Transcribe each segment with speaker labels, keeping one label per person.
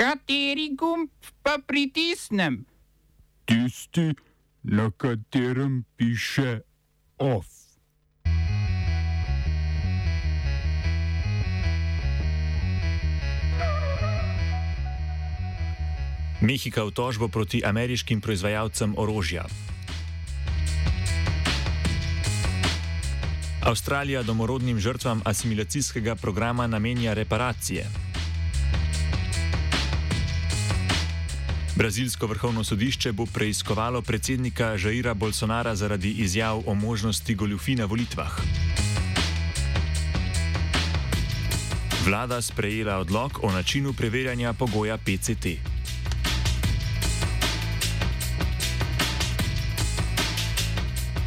Speaker 1: Kateri gumb pa pritisnem?
Speaker 2: Tisti, na katerem piše OF.
Speaker 3: Mehika v tožbo proti ameriškim proizvajalcem orožja. Avstralija domorodnim žrtvam asimilacijskega programa namenja reparacije. Brazilsko vrhovno sodišče bo preiskovalo predsednika Žaira Bolsonara zaradi izjav o možnosti goljufi na volitvah. Vlada sprejela odlog o načinu preverjanja pogoja PCT.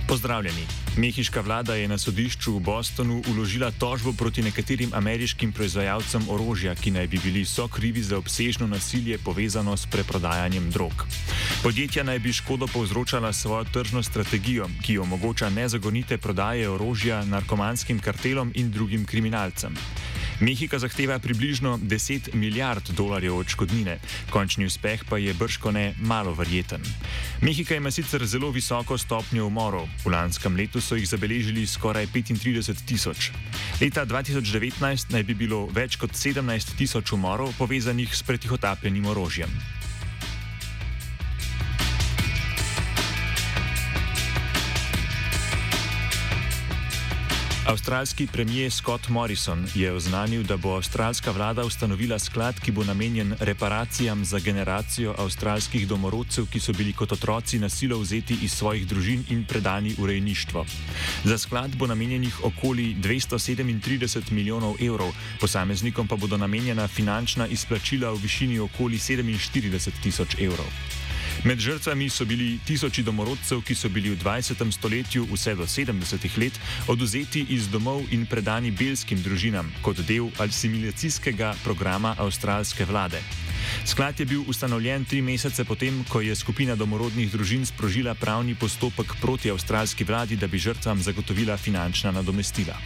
Speaker 3: Pozdravljeni. Mehiška vlada je na sodišču v Bostonu uložila tožbo proti nekaterim ameriškim proizvajalcem orožja, ki naj bi bili so krivi za obsežno nasilje povezano s preprodajanjem drog. Podjetja naj bi škodo povzročala svojo tržno strategijo, ki omogoča nezagonite prodaje orožja narkomanskim kartelom in drugim kriminalcem. Mehika zahteva približno 10 milijard dolarjev odškodnine, končni uspeh pa je brško ne malo verjeten. Mehika ima sicer zelo visoko stopnjo umorov, v lanskem letu so jih zabeležili skoraj 35 tisoč. Leta 2019 naj bi bilo več kot 17 tisoč umorov povezanih s pretihotapljenim orožjem. Avstralski premijer Scott Morrison je oznanil, da bo avstralska vlada ustanovila sklad, ki bo namenjen reparacijam za generacijo avstralskih domorodcev, ki so bili kot otroci na silo vzeti iz svojih družin in predani v rejništvo. Za sklad bo namenjenih okoli 237 milijonov evrov, posameznikom pa bodo namenjena finančna izplačila v višini okoli 47 tisoč evrov. Med žrtvami so bili tisoči domorodcev, ki so bili v 20. stoletju vse do 70. let oduzeti iz domov in predani belskim družinam kot del asimilacijskega programa avstralske vlade. Sklad je bil ustanovljen tri mesece potem, ko je skupina domorodnih družin sprožila pravni postopek proti avstralski vladi, da bi žrtvam zagotovila finančna nadomestila.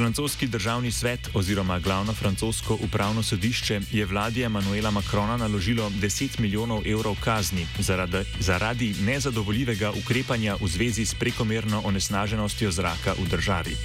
Speaker 3: Francoski državni svet oziroma glavno francosko upravno sodišče je vladi Emanuela Macrona naložilo 10 milijonov evrov kazni zaradi, zaradi nezadovoljivega ukrepanja v zvezi s prekomerno onesnaženostjo zraka v državi.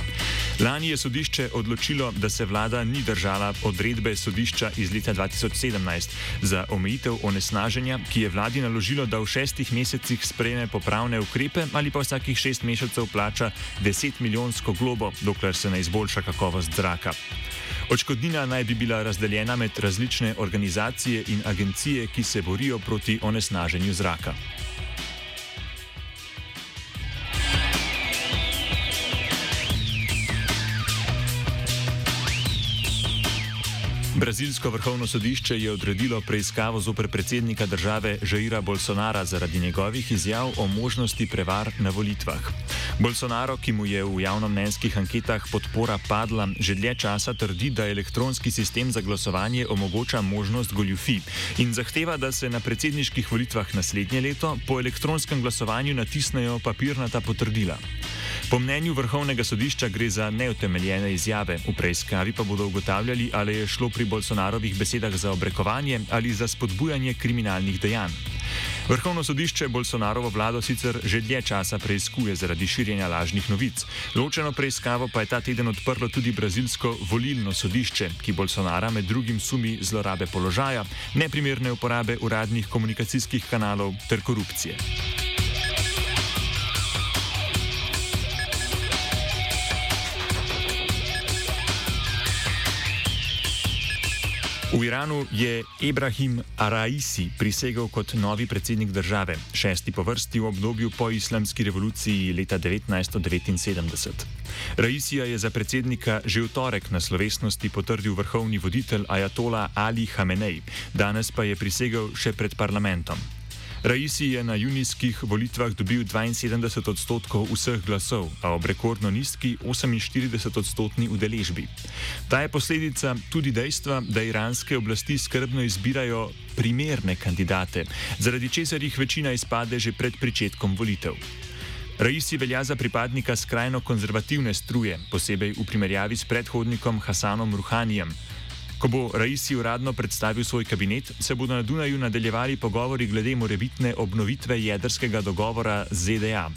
Speaker 3: Lani je sodišče odločilo, da se vlada ni držala odredbe sodišča iz leta 2017 za omejitev onesnaženja, ki je vladi naložilo, da v šestih mesecih sprejme popravne ukrepe ali pa vsakih šest mesecev plača 10 milijonsko globo, dokler se ne izboljša kakovost zraka. Očkodnina naj bi bila razdeljena med različne organizacije in agencije, ki se borijo proti onesnaženju zraka. Brazilsko vrhovno sodišče je odredilo preiskavo zoper predsednika države Žaira Bolsonara zaradi njegovih izjav o možnosti prevar na volitvah. Bolsonaro, ki mu je v javnomnenjskih anketah podpora padla, že dlje časa trdi, da elektronski sistem za glasovanje omogoča možnost goljufi in zahteva, da se na predsedniških volitvah naslednje leto po elektronskem glasovanju natisnejo papirnata potrdila. Po mnenju vrhovnega sodišča gre za neutemeljene izjave, v preiskavi pa bodo ugotavljali, ali je šlo pri Bolsonarovih besedah za obrekovanje ali za spodbujanje kriminalnih dejanj. Vrhovno sodišče Bolsonarovo vlado sicer že dlje časa preiskuje zaradi širjenja lažnih novic. Ločeno preiskavo pa je ta teden odprlo tudi brazilsko volilno sodišče, ki Bolsonara med drugim sumi zlorabe položaja, neprimerne uporabe uradnih komunikacijskih kanalov ter korupcije. V Iranu je Ibrahim Araisi prisegel kot novi predsednik države, šesti po vrsti v obdobju po islamski revoluciji leta 1979. Raisija je za predsednika že v torek na slovesnosti potrdil vrhovni voditelj Ajatola Ali Hamenej, danes pa je prisegel še pred parlamentom. Raisi je na junijskih volitvah dobil 72 odstotkov vseh glasov, a ob rekordno nizki 48 odstotni udeležbi. Ta je posledica tudi dejstva, da iranske oblasti skrbno izbirajo primerne kandidate, zaradi česar jih večina izpade že pred začetkom volitev. Raisi velja za pripadnika skrajno konzervativne struje, posebej v primerjavi s predhodnikom Hasanom Ruhanijem. Ko bo Raisi uradno predstavil svoj kabinet, se bodo na Dunaju nadaljevali pogovori glede morebitne obnovitve jedrskega dogovora z ZDA.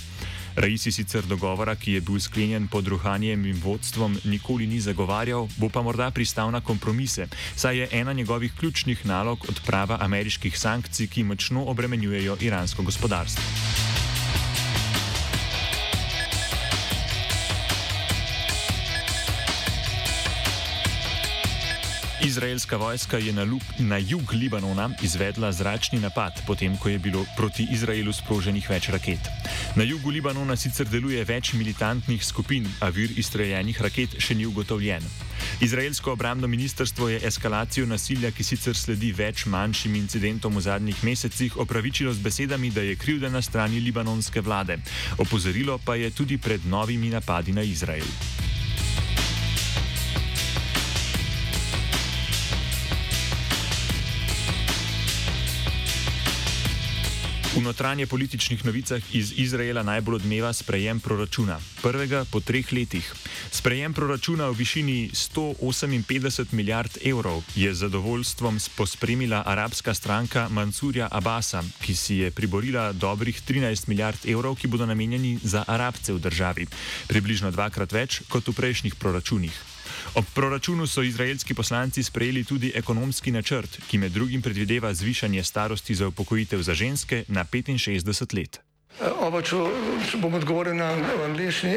Speaker 3: Raisi sicer dogovora, ki je bil sklenjen pod Ruhanjem in vodstvom, nikoli ni zagovarjal, bo pa morda pristal na kompromise, saj je ena njegovih ključnih nalog odprava ameriških sankcij, ki močno obremenjujejo iransko gospodarstvo. Izraelska vojska je na, luk, na jug Libanona izvedla zračni napad, potem ko je bilo proti Izraelu sproženih več raket. Na jugu Libanona sicer deluje več militantnih skupin, a vir izstreljenih raket še ni ugotovljen. Izraelsko obramno ministrstvo je eskalacijo nasilja, ki sicer sledi več manjšim incidentom v zadnjih mesecih, opravičilo z besedami, da je krivda na strani libanonske vlade. Opozorilo pa je tudi pred novimi napadi na Izrael. V notranje političnih novicah iz Izraela najbolj odmeva sprejem proračuna. Prvega po treh letih. Sprejem proračuna v višini 158 milijard evrov je zadovoljstvom pospremila arabska stranka Mansurja Abasa, ki si je priborila dobrih 13 milijard evrov, ki bodo namenjeni za arabce v državi. Približno dvakrat več kot v prejšnjih proračunih. Ob proračunu so izraelski poslanci sprejeli tudi ekonomski načrt, ki med drugim predvideva zvišanje starosti za upokojitev za ženske na 65 let.
Speaker 4: Oba, če bom odgovoril na angliški.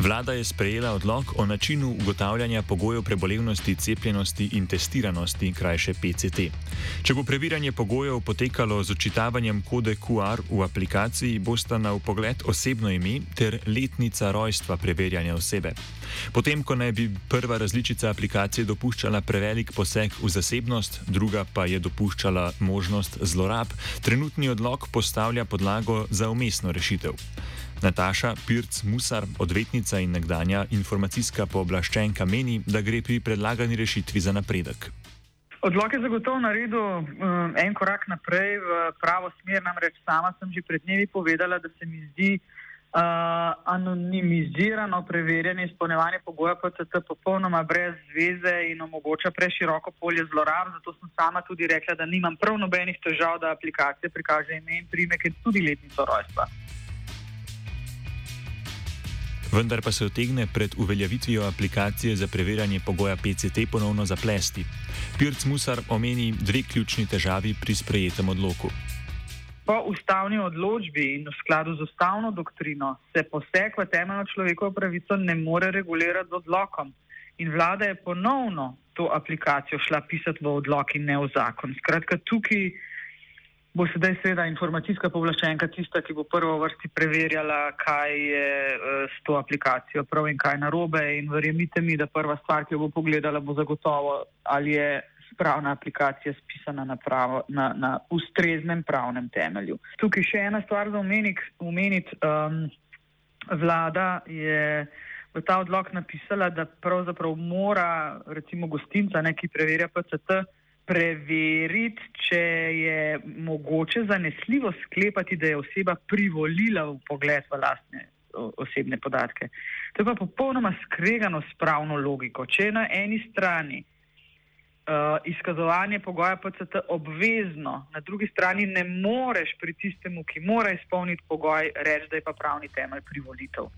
Speaker 3: Vlada je sprejela odlog o načinu ugotavljanja pogojev prebolevnosti, cepljenosti in testiranosti, krajše PCT. Če bo preverjanje pogojev potekalo z očitavanjem kode QR v aplikaciji, bosta na upogled osebno ime ter letnica rojstva preverjanja osebe. Potem, ko naj bi prva različica aplikacije dopuščala prevelik poseg v zasebnost, druga pa je dopuščala možnost zlorab, trenutni odlog postavlja podlago za umestno rešitev. Nataša Pirc Musar, odvetnica in nekdanja informacijska pooblaščenka, meni, da gre pri predlagani rešitvi za napredek.
Speaker 5: Odlok je zagotovo naredil um, en korak naprej v pravo smer, namreč sama sem že pred dnevi povedala, da se mi zdi uh, anonimizirano preverjanje izpolnevanja pogoja PCT popolnoma brez zveze in omogoča preširoko polje zlorab. Zato sem sama tudi rekla, da nimam prav nobenih težav, da aplikacija prikaže ime in primek in tudi letnico rojstva
Speaker 3: vendar pa se otegne pred uveljavitvijo aplikacije za preverjanje pogoja PCT ponovno zaplesti. Pirc Musar omeni dve ključni težavi pri sprejetem odloku.
Speaker 5: Po ustavni odločbi in v skladu z ustavno doktrino se poseg v temeljno človekovo pravico ne more regulirati z odlokom. In vlada je ponovno to aplikacijo šla pisati v odlok in ne v zakon. Skratka, tukaj bo sedaj seveda informacijska povlaščenka tista, ki bo prvo vrsti preverjala, kaj je uh, s to aplikacijo prav in kaj narobe. In verjemite mi, da prva stvar, ki jo bo pogledala, bo zagotovo, ali je spravna aplikacija spisana na, pravo, na, na ustreznem pravnem temelju. Tukaj še ena stvar za omeniti. Um, vlada je v ta odlog napisala, da pravzaprav mora recimo gostinca, ne, ki preverja PCT, preveriti, če je mogoče zanesljivo sklepati, da je oseba privolila v pogled v lastne osebne podatke. To je pa popolnoma skregano s pravno logiko. Če je na eni strani uh, izkazovanje pogoja PCT obvezno, na drugi strani ne moreš pri tistemu, ki mora izpolniti pogoj, reči, da je pa pravni temelj privolitev.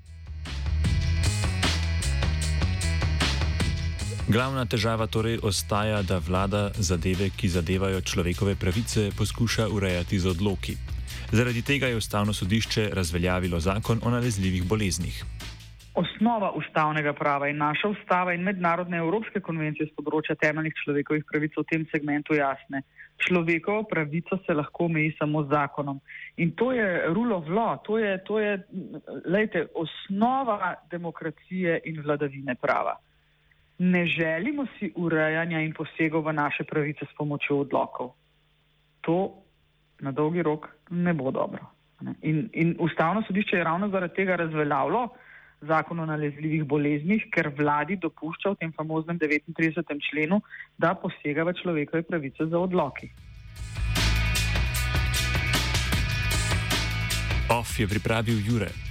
Speaker 3: Glavna težava torej ostaja, da vlada zadeve, ki zadevajo človekove pravice, poskuša urejati z odloki. Zaradi tega je ustavno sodišče razveljavilo zakon o nalezljivih boleznih.
Speaker 5: osnova ustavnega prava in naša ustava in mednarodne evropske konvencije z področja temeljnih človekovih pravic v tem segmentu jasne. Človekovo pravico se lahko meji samo z zakonom. In to je rule of law, to je, to je lejte, osnova demokracije in vladavine prava. Ne želimo si urejanja in posegov v naše pravice s pomočjo odlokov. To na dolgi rok ne bo dobro. In, in ustavno sodišče je ravno zaradi tega razveljavilo zakon o nalezljivih boleznih, ker vladi dopušča v tem famoznem 39. členu, da posega v človekove pravice za odloki.
Speaker 3: OF je pripravil Jure.